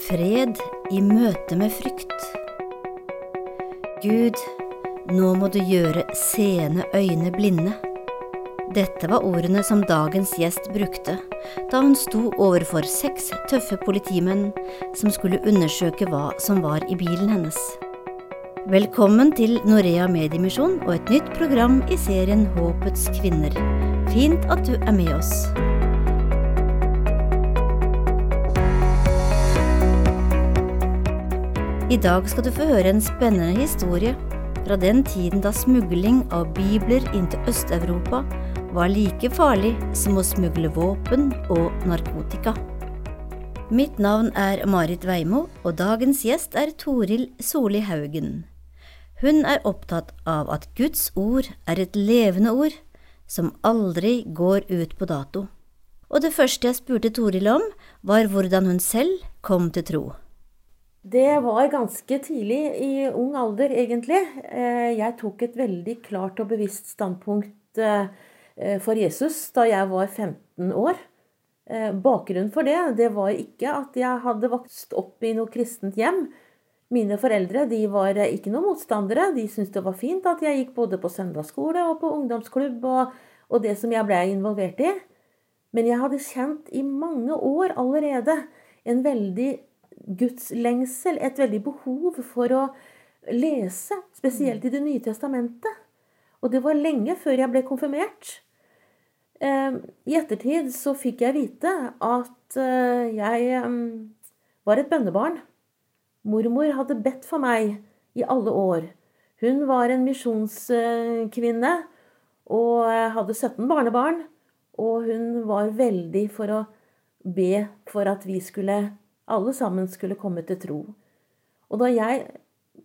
Fred i møte med frykt. Gud, nå må du gjøre seende øyne blinde. Dette var ordene som dagens gjest brukte da hun sto overfor seks tøffe politimenn som skulle undersøke hva som var i bilen hennes. Velkommen til Norea Mediemisjon og et nytt program i serien Håpets kvinner. Fint at du er med oss. I dag skal du få høre en spennende historie fra den tiden da smugling av bibler inn til Øst-Europa var like farlig som å smugle våpen og narkotika. Mitt navn er Marit Veimo, og dagens gjest er Toril Soli Haugen. Hun er opptatt av at Guds ord er et levende ord som aldri går ut på dato. Og det første jeg spurte Toril om, var hvordan hun selv kom til tro. Det var ganske tidlig i ung alder, egentlig. Eh, jeg tok et veldig klart og bevisst standpunkt eh, for Jesus da jeg var 15 år. Eh, bakgrunnen for det, det var ikke at jeg hadde vokst opp i noe kristent hjem. Mine foreldre de var ikke noen motstandere. De syntes det var fint at jeg gikk både på søndagsskole og på ungdomsklubb og, og det som jeg ble involvert i. Men jeg hadde kjent i mange år allerede en veldig Guds lengsel, et veldig behov for å lese, spesielt i Det nye testamentet. Og det var lenge før jeg ble konfirmert. Ehm, I ettertid så fikk jeg vite at eh, jeg ehm, var et bønnebarn. Mormor hadde bedt for meg i alle år. Hun var en misjonskvinne og hadde 17 barnebarn. Og hun var veldig for å be for at vi skulle alle sammen skulle komme til tro. Og da jeg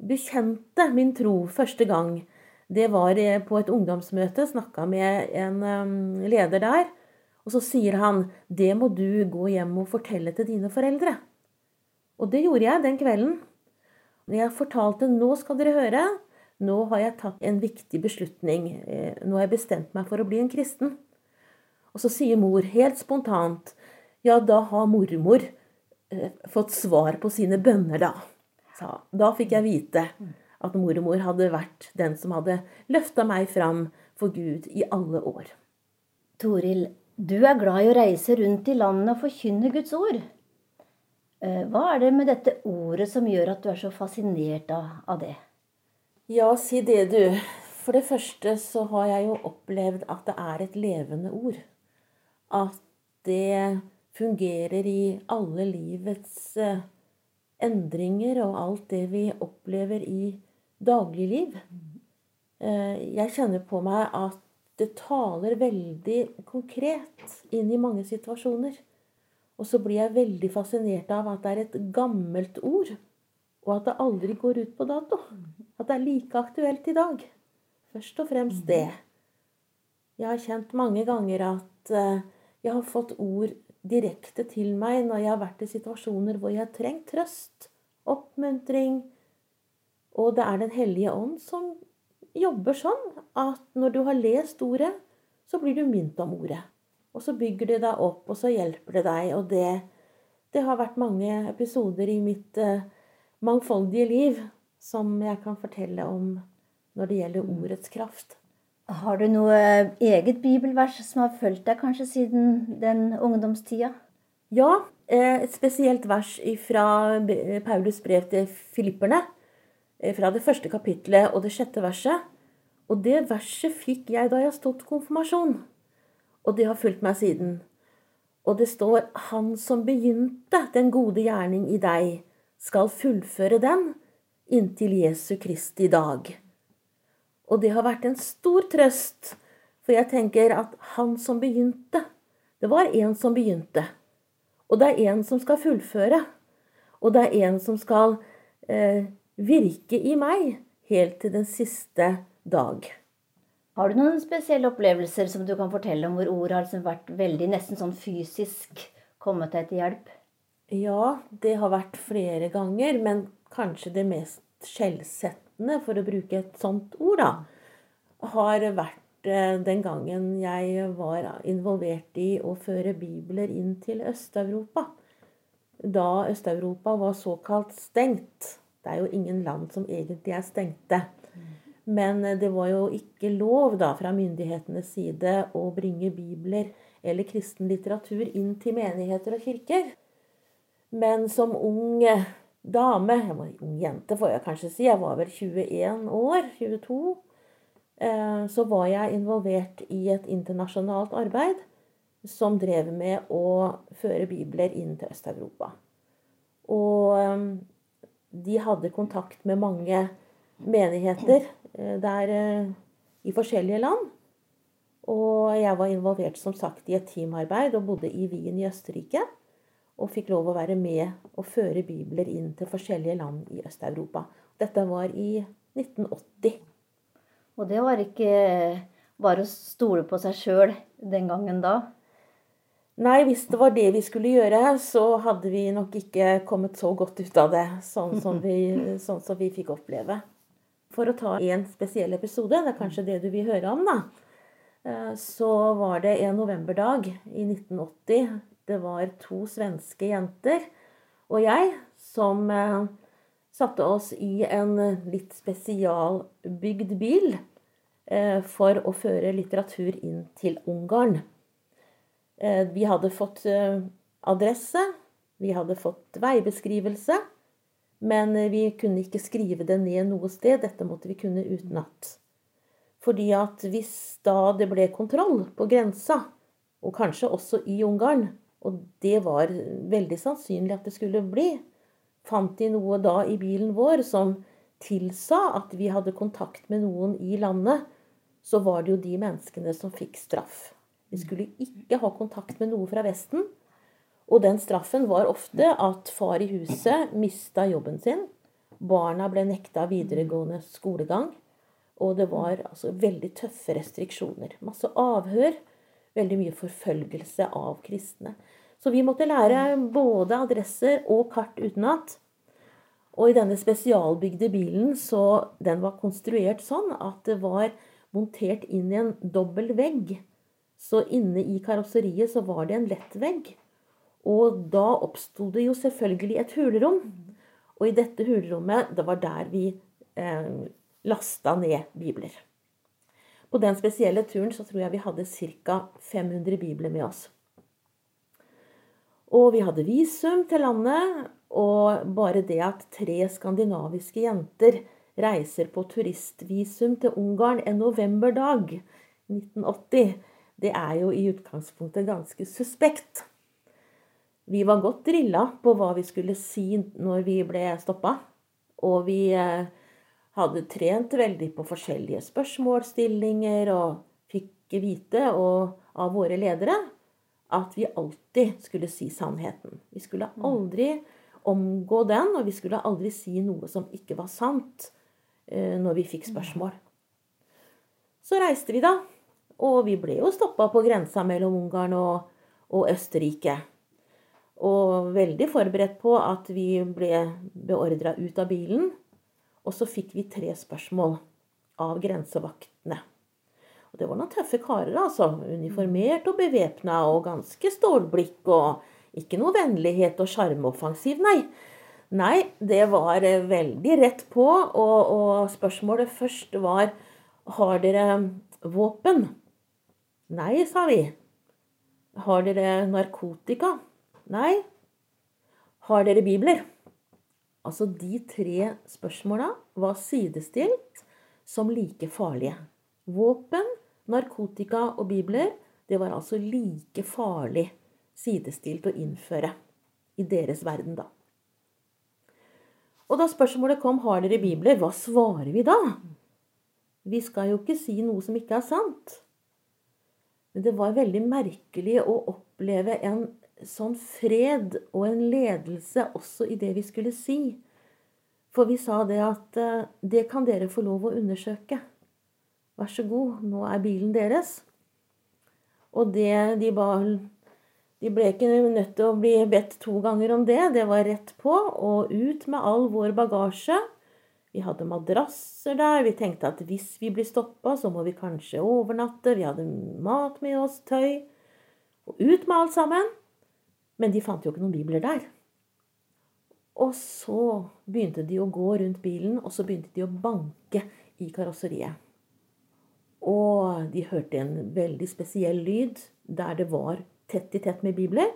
bekjente min tro første gang, det var på et ungdomsmøte, snakka med en um, leder der. Og så sier han det må du gå hjem og fortelle til dine foreldre. Og det gjorde jeg den kvelden. Jeg fortalte nå skal dere høre, nå har jeg tatt en viktig beslutning. Eh, nå har jeg bestemt meg for å bli en kristen. Og så sier mor helt spontant ja, da har mormor Eh, fått svar på sine bønner, da. Da fikk jeg vite at mormor hadde vært den som hadde løfta meg fram for Gud i alle år. Toril, du er glad i å reise rundt i landet og forkynne Guds ord. Eh, hva er det med dette ordet som gjør at du er så fascinert av det? Ja, si det, du. For det første så har jeg jo opplevd at det er et levende ord. At det fungerer i alle livets eh, endringer og alt det vi opplever i dagligliv. Eh, jeg kjenner på meg at det taler veldig konkret inn i mange situasjoner. Og så blir jeg veldig fascinert av at det er et gammelt ord, og at det aldri går ut på dato. At det er like aktuelt i dag. Først og fremst det. Jeg har kjent mange ganger at eh, jeg har fått ord direkte til meg når jeg har vært i situasjoner hvor jeg har trengt trøst, oppmuntring. Og det er Den hellige ånd som jobber sånn at når du har lest ordet, så blir du minnet om ordet. Og så bygger det deg opp, og så hjelper det deg. Og det, det har vært mange episoder i mitt uh, mangfoldige liv som jeg kan fortelle om når det gjelder ordets kraft. Har du noe eget bibelvers som har fulgt deg kanskje siden den ungdomstida? Ja, eh, et spesielt vers fra Paulus brev til filipperne. Eh, fra det første kapitlet og det sjette verset. Og det verset fikk jeg da jeg stått konfirmasjon. Og det har fulgt meg siden. Og det står 'Han som begynte den gode gjerning i deg, skal fullføre den inntil Jesu Kristi dag'. Og det har vært en stor trøst, for jeg tenker at han som begynte Det var en som begynte. Og det er en som skal fullføre. Og det er en som skal eh, virke i meg helt til den siste dag. Har du noen spesielle opplevelser som du kan fortelle om hvor ord har liksom vært veldig nesten sånn fysisk kommet deg til hjelp? Ja, det har vært flere ganger, men kanskje det mest skjellsettende røttene, for å bruke et sånt ord, da, har vært eh, den gangen jeg var involvert i å føre bibler inn til Øst-Europa. da Øst-Europa var såkalt stengt. Det er jo ingen land som egentlig er stengte. Men det var jo ikke lov da fra myndighetenes side å bringe bibler eller kristen litteratur inn til menigheter og kirker. Men som ung dame, jeg var ung jente får jeg kanskje si, jeg var vel 21 år, 22, eh, så var jeg involvert i et internasjonalt arbeid som drev med å føre bibler inn til Øst-Europa. Og eh, de hadde kontakt med mange menigheter eh, der i forskjellige land. Og jeg var involvert som sagt i et teamarbeid og bodde i Wien i Østerrike og fikk lov å være med og føre bibler inn til forskjellige land i Øst-Europa. Dette var i 1980. Og det var ikke bare å stole på seg sjøl den gangen da? Nei, hvis det var det vi skulle gjøre, så hadde vi nok ikke kommet så godt ut av det, sånn som vi, sånn som vi fikk oppleve. For å ta en spesiell episode, det er kanskje det du vil høre om, da. Eh, så var det en novemberdag i 1980 det var to svenske jenter og jeg som eh, satte oss i en litt spesialbygd bil eh, for å føre litteratur inn til Ungarn. Eh, vi hadde fått eh, adresse, vi hadde fått veibeskrivelse, men vi kunne ikke skrive det ned noe sted. Dette måtte vi kunne utenat. Fordi at hvis da det ble kontroll på grensa, og kanskje også i Ungarn, og det var veldig sannsynlig at det skulle bli. Fant de noe da i bilen vår som tilsa at vi hadde kontakt med noen i landet, så var det jo de menneskene som fikk straff. Vi skulle ikke ha kontakt med noe fra Vesten. Og den straffen var ofte at far i huset mista jobben sin. Barna ble nekta videregående skolegang. Og det var altså veldig tøffe restriksjoner. Masse avhør. Veldig mye forfølgelse av kristne. Så vi måtte lære både adresser og kart utenat. Og i denne spesialbygde bilen, så den var konstruert sånn at det var montert inn i en dobbel vegg. Så inne i karosseriet så var det en lett vegg. Og da oppsto det jo selvfølgelig et hulrom. Og i dette hulrommet, det var der vi eh, lasta ned bibler. På den spesielle turen så tror jeg vi hadde ca. 500 bibler med oss. Og vi hadde visum til landet. Og bare det at tre skandinaviske jenter reiser på turistvisum til Ungarn en novemberdag 1980, det er jo i utgangspunktet ganske suspekt. Vi var godt drilla på hva vi skulle si når vi ble stoppa. Og vi eh, hadde trent veldig på forskjellige spørsmålsstillinger og fikk vite av våre ledere at vi alltid skulle si sannheten. Vi skulle mm. aldri omgå den, og vi skulle aldri si noe som ikke var sant, eh, når vi fikk spørsmål. Så reiste vi, da. Og vi ble jo stoppa på grensa mellom Ungarn og, og Østerrike. Og veldig forberedt på at vi ble beordra ut av bilen. Og så fikk vi tre spørsmål av grensevaktene. Og det var noen tøffe karer, altså. Uniformert og bevæpna og ganske stålblikk. Og ikke noe vennlighet og sjarmoffensiv, nei. Nei, det var eh, veldig rett på. Og, og spørsmålet først var Har dere våpen? Nei, sa vi. Har dere narkotika? Nei. Har dere bibler? Altså, de tre spørsmåla var sidestilt som like farlige. Våpen, narkotika og bibler, det var altså like farlig sidestilt å innføre i deres verden da. Og da spørsmålet kom har dere bibler, hva svarer vi da? Vi skal jo ikke si noe som ikke er sant. Men det var veldig merkelig å oppleve en sånn fred og en ledelse også i det vi skulle si. For vi sa det at eh, det kan dere få lov å undersøke. Vær så god, nå er bilen deres. Og det de ba De ble ikke nødt til å bli bedt to ganger om det. Det var rett på og ut med all vår bagasje. Vi hadde madrasser der. Vi tenkte at hvis vi blir stoppa, så må vi kanskje overnatte. Vi hadde mat med oss, tøy. Og ut med alt sammen. Men de fant jo ikke noen bibler der. Og så begynte de å gå rundt bilen, og så begynte de å banke i karosseriet. Og de hørte en veldig spesiell lyd der det var tett i tett med bibler.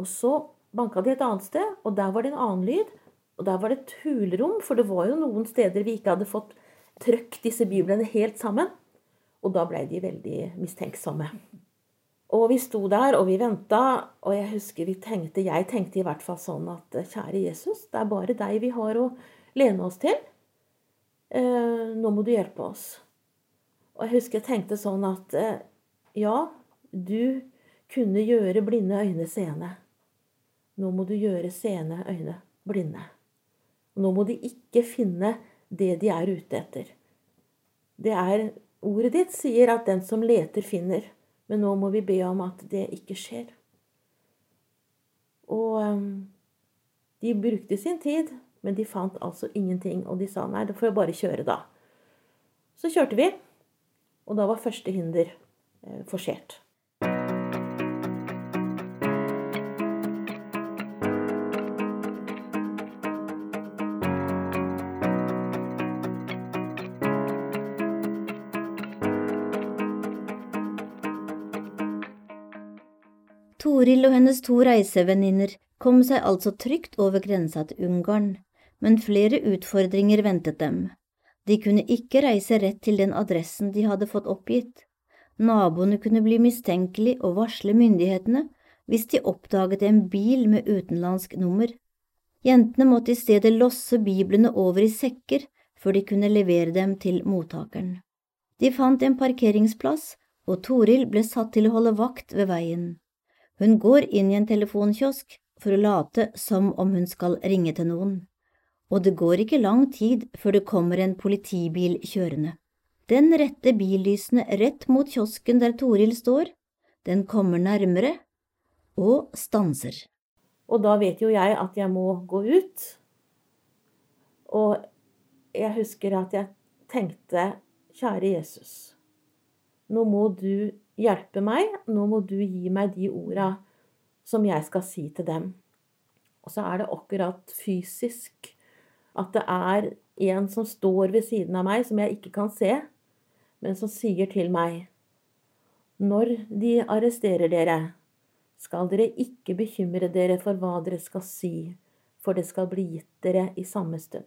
Og så banka de et annet sted, og der var det en annen lyd. Og der var det et hulrom, for det var jo noen steder vi ikke hadde fått trøkt disse biblene helt sammen. Og da blei de veldig mistenksomme. Og vi sto der, og vi venta, og jeg husker vi tenkte, jeg tenkte i hvert fall sånn at kjære Jesus, det er bare deg vi har å lene oss til. Eh, nå må du hjelpe oss. Og jeg husker jeg tenkte sånn at eh, ja, du kunne gjøre blinde øyne seende. Nå må du gjøre seende øyne blinde. Nå må de ikke finne det de er ute etter. Det er Ordet ditt sier at den som leter, finner. Men nå må vi be om at det ikke skjer. Og um, de brukte sin tid, men de fant altså ingenting. Og de sa nei, da får jeg bare kjøre, da. Så kjørte vi, og da var første hinder eh, forsert. Toril og hennes to reisevenninner kom seg altså trygt over grensa til Ungarn, men flere utfordringer ventet dem. De kunne ikke reise rett til den adressen de hadde fått oppgitt. Naboene kunne bli mistenkelige og varsle myndighetene hvis de oppdaget en bil med utenlandsk nummer. Jentene måtte i stedet losse biblene over i sekker før de kunne levere dem til mottakeren. De fant en parkeringsplass, og Toril ble satt til å holde vakt ved veien. Hun går inn i en telefonkiosk for å late som om hun skal ringe til noen, og det går ikke lang tid før det kommer en politibil kjørende. Den retter billysene rett mot kiosken der Toril står, den kommer nærmere og stanser. Og da vet jo jeg at jeg må gå ut. Og jeg husker at jeg tenkte, kjære Jesus, nå må du hjelpe meg. Nå må du gi meg de orda som jeg skal si til dem. Og så er det akkurat fysisk at det er en som står ved siden av meg, som jeg ikke kan se, men som sier til meg Når de arresterer dere, skal dere ikke bekymre dere for hva dere skal si, for det skal bli gitt dere i samme stund.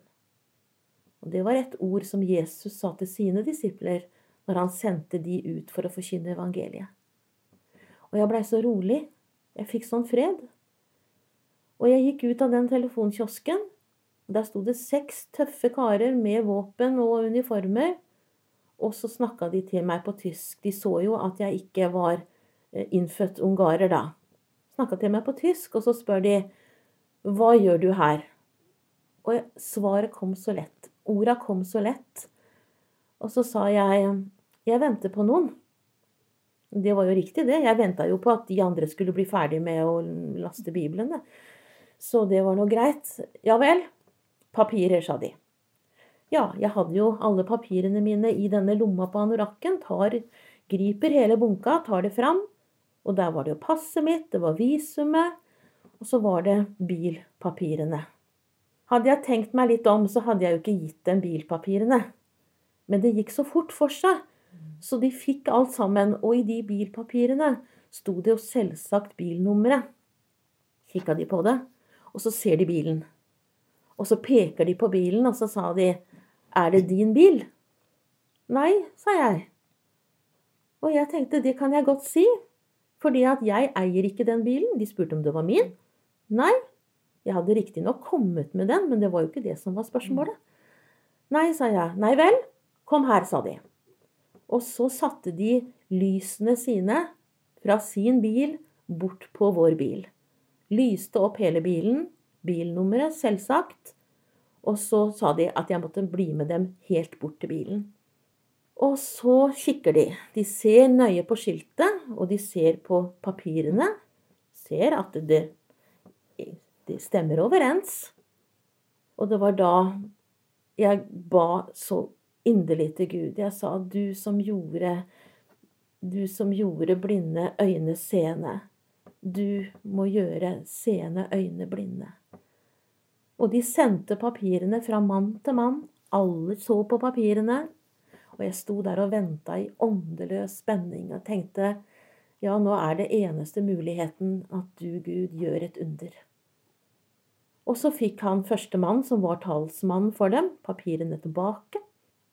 Og Det var et ord som Jesus sa til sine disipler når han sendte de ut for å forkynne evangeliet. Og jeg blei så rolig. Jeg fikk sånn fred. Og jeg gikk ut av den telefonkiosken. Der sto det seks tøffe karer med våpen og uniformer. Og så snakka de til meg på tysk. De så jo at jeg ikke var eh, innfødt ungarer da. Snakka til meg på tysk, og så spør de hva gjør du her? Og svaret kom så lett. Orda kom så lett. Og så sa jeg jeg venter på noen. Det var jo riktig, det. Jeg venta jo på at de andre skulle bli ferdig med å laste Bibelen. Så det var nå greit. Ja vel. Papirer, sa de. Ja, jeg hadde jo alle papirene mine i denne lomma på anorakken. Tar, griper hele bunka, tar det fram. Og der var det jo passet mitt, det var visumet, og så var det bilpapirene. Hadde jeg tenkt meg litt om, så hadde jeg jo ikke gitt dem bilpapirene. Men det gikk så fort for seg så de fikk alt sammen. Og i de bilpapirene sto det jo selvsagt bilnummeret. Kikka de på det, og så ser de bilen. Og så peker de på bilen, og så sa de, 'Er det din bil?' 'Nei', sa jeg. Og jeg tenkte, det kan jeg godt si, fordi at jeg eier ikke den bilen. De spurte om det var min. Nei. Jeg hadde riktignok kommet med den, men det var jo ikke det som var spørsmålet. Nei, sa jeg. Nei vel. Kom her, sa de. Og så satte de lysene sine fra sin bil bort på vår bil. Lyste opp hele bilen, bilnummeret selvsagt, og så sa de at jeg måtte bli med dem helt bort til bilen. Og så kikker de. De ser nøye på skiltet, og de ser på papirene. Ser at det, det stemmer overens. Og det var da jeg ba så inderlig til Gud. Jeg sa, du som gjorde du som gjorde blinde øyne seende. Du må gjøre seende øyne blinde. Og de sendte papirene fra mann til mann. Alle så på papirene. Og jeg sto der og venta i åndeløs spenning og tenkte ja, nå er det eneste muligheten at du, Gud, gjør et under. Og så fikk han førstemann, som var talsmann for dem, papirene tilbake.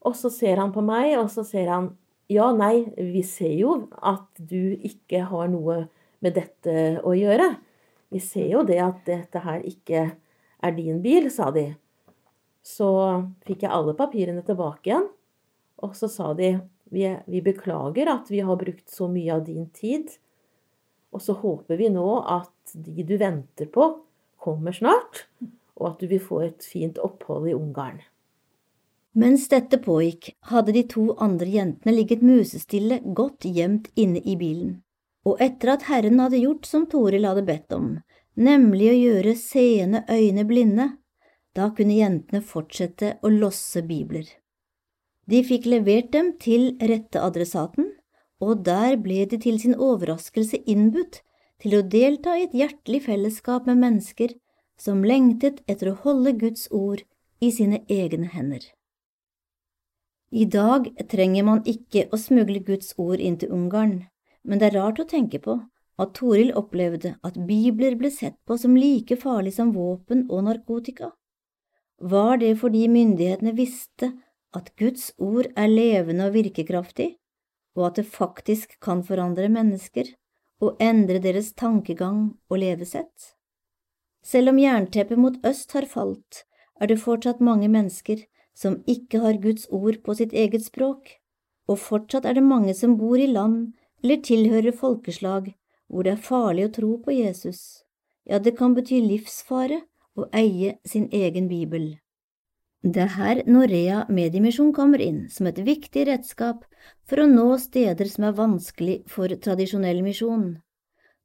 Og så ser han på meg, og så ser han ja, nei, vi ser jo at du ikke har noe med dette å gjøre. Vi ser jo det at dette her ikke er din bil, sa de. Så fikk jeg alle papirene tilbake igjen, og så sa de vi, vi beklager at vi har brukt så mye av din tid, og så håper vi nå at de du venter på, kommer snart, og at du vil få et fint opphold i Ungarn. Mens dette pågikk, hadde de to andre jentene ligget musestille godt gjemt inne i bilen, og etter at Herren hadde gjort som Toril hadde bedt om, nemlig å gjøre seende øyne blinde, da kunne jentene fortsette å losse bibler. De fikk levert dem til rette adressaten, og der ble de til sin overraskelse innbudt til å delta i et hjertelig fellesskap med mennesker som lengtet etter å holde Guds ord i sine egne hender. I dag trenger man ikke å smugle Guds ord inn til Ungarn, men det er rart å tenke på at Toril opplevde at bibler ble sett på som like farlig som våpen og narkotika. Var det fordi myndighetene visste at Guds ord er levende og virkekraftig, og at det faktisk kan forandre mennesker og endre deres tankegang og levesett? Selv om jernteppet mot øst har falt, er det fortsatt mange mennesker som ikke har Guds ord på sitt eget språk, og fortsatt er det mange som bor i land eller tilhører folkeslag hvor det er farlig å tro på Jesus, ja, det kan bety livsfare å eie sin egen bibel. Det er her Norea Mediemisjon kommer inn som et viktig redskap for å nå steder som er vanskelig for tradisjonell misjon.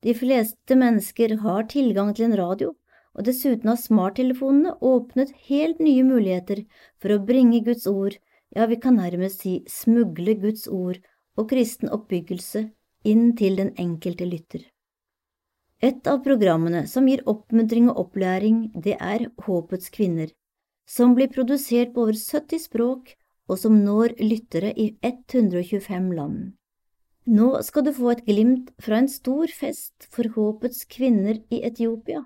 De fleste mennesker har tilgang til en radio, og dessuten har smarttelefonene åpnet helt nye muligheter for å bringe Guds ord, ja, vi kan nærmest si smugle Guds ord og kristen oppbyggelse inn til den enkelte lytter. Et av programmene som gir oppmuntring og opplæring, det er Håpets kvinner, som blir produsert på over 70 språk og som når lyttere i 125 land. Nå skal du få et glimt fra en stor fest for Håpets kvinner i Etiopia.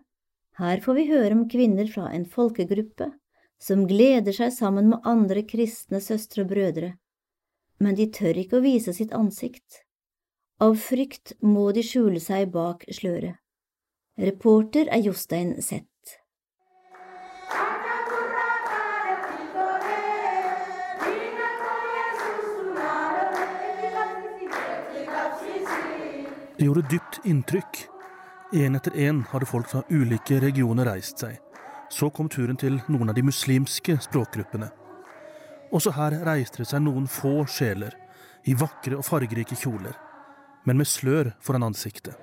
Her får vi høre om kvinner fra en folkegruppe som gleder seg sammen med andre kristne søstre og brødre, men de tør ikke å vise sitt ansikt. Av frykt må de skjule seg bak sløret. Reporter er Jostein Zett. Det gjorde dypt inntrykk Én etter én hadde folk fra ulike regioner reist seg. Så kom turen til noen av de muslimske språkgruppene. Også her reiste det seg noen få sjeler, i vakre og fargerike kjoler, men med slør foran ansiktet.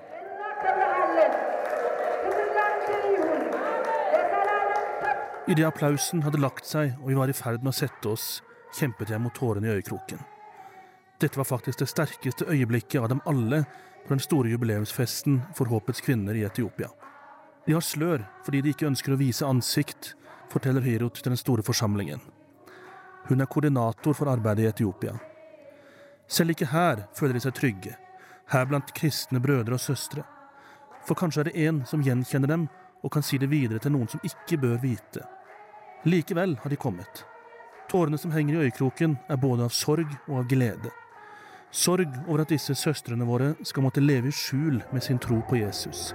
Idet applausen hadde lagt seg og vi var i ferd med å sette oss, kjempet jeg mot tårene i øyekroken. Dette var faktisk det sterkeste øyeblikket av dem alle på den store jubileumsfesten for Håpets kvinner i Etiopia. De har slør fordi de ikke ønsker å vise ansikt, forteller Hirot til den store forsamlingen. Hun er koordinator for arbeidet i Etiopia. Selv ikke her føler de seg trygge, her blant kristne brødre og søstre. For kanskje er det en som gjenkjenner dem og kan si det videre til noen som ikke bør vite. Likevel har de kommet. Tårene som henger i øyekroken, er både av sorg og av glede. Sorg over at disse søstrene våre skal måtte leve i skjul med sin tro på Jesus.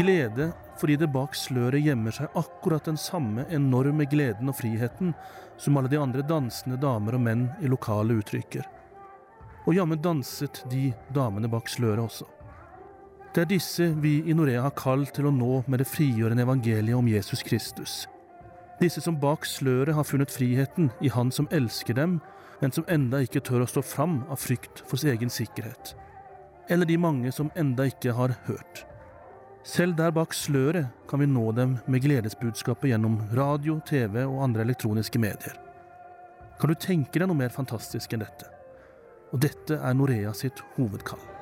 Glede fordi det bak sløret gjemmer seg akkurat den samme enorme gleden og friheten som alle de andre dansende damer og menn i lokalet uttrykker. Og jammen danset de damene bak sløret også. Det er disse vi i Norea har kalt til å nå med det frigjørende evangeliet om Jesus Kristus. Disse som bak sløret har funnet friheten i Han som elsker dem, men som enda ikke tør å stå fram av frykt for sin egen sikkerhet. Eller de mange som enda ikke har hørt. Selv der bak sløret kan vi nå dem med gledesbudskapet gjennom radio, TV og andre elektroniske medier. Kan du tenke deg noe mer fantastisk enn dette? Og dette er Norea sitt hovedkall.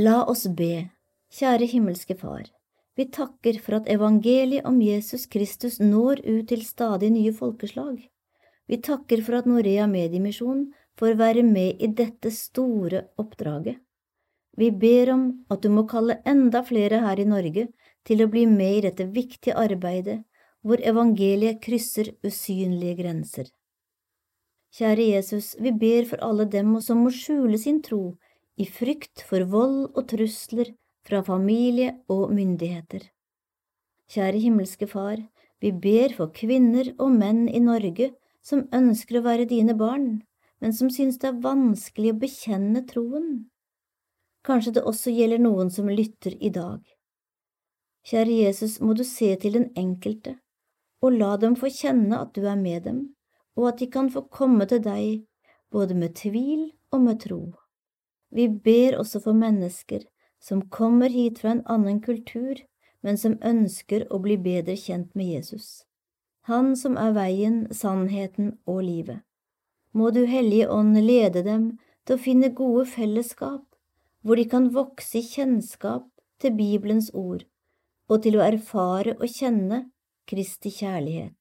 La oss be, kjære himmelske Far. Vi takker for at evangeliet om Jesus Kristus når ut til stadig nye folkeslag. Vi takker for at Norea Mediemisjon får være med i dette store oppdraget. Vi ber om at du må kalle enda flere her i Norge til å bli med i dette viktige arbeidet hvor evangeliet krysser usynlige grenser. Kjære Jesus, vi ber for alle dem som må skjule sin tro i frykt for vold og trusler fra familie og myndigheter. Kjære himmelske Far, vi ber for kvinner og menn i Norge som ønsker å være dine barn, men som synes det er vanskelig å bekjenne troen. Kanskje det også gjelder noen som lytter i dag. Kjære Jesus, må du se til den enkelte, og la dem få kjenne at du er med dem, og at de kan få komme til deg både med tvil og med tro. Vi ber også for mennesker som kommer hit fra en annen kultur, men som ønsker å bli bedre kjent med Jesus, Han som er veien, sannheten og livet. Må Du Hellige Ånd lede dem til å finne gode fellesskap, hvor de kan vokse i kjennskap til Bibelens ord, og til å erfare og kjenne Kristi kjærlighet.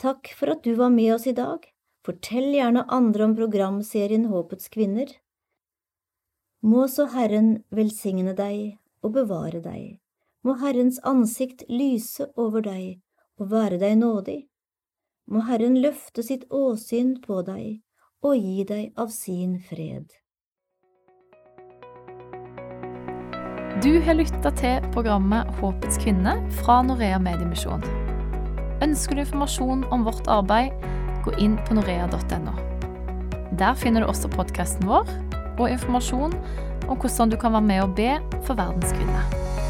Takk for at du var med oss i dag. Fortell gjerne andre om programserien Håpets kvinner. Må så Herren velsigne deg og bevare deg. Må Herrens ansikt lyse over deg og være deg nådig. Må Herren løfte sitt åsyn på deg og gi deg av sin fred. Du har lytta til programmet Håpets kvinne fra Norea Mediemisjon. Ønsker du informasjon om vårt arbeid, gå inn på norea.no. Der finner du også podkasten vår og informasjon om hvordan du kan være med og be for verdens kvinner.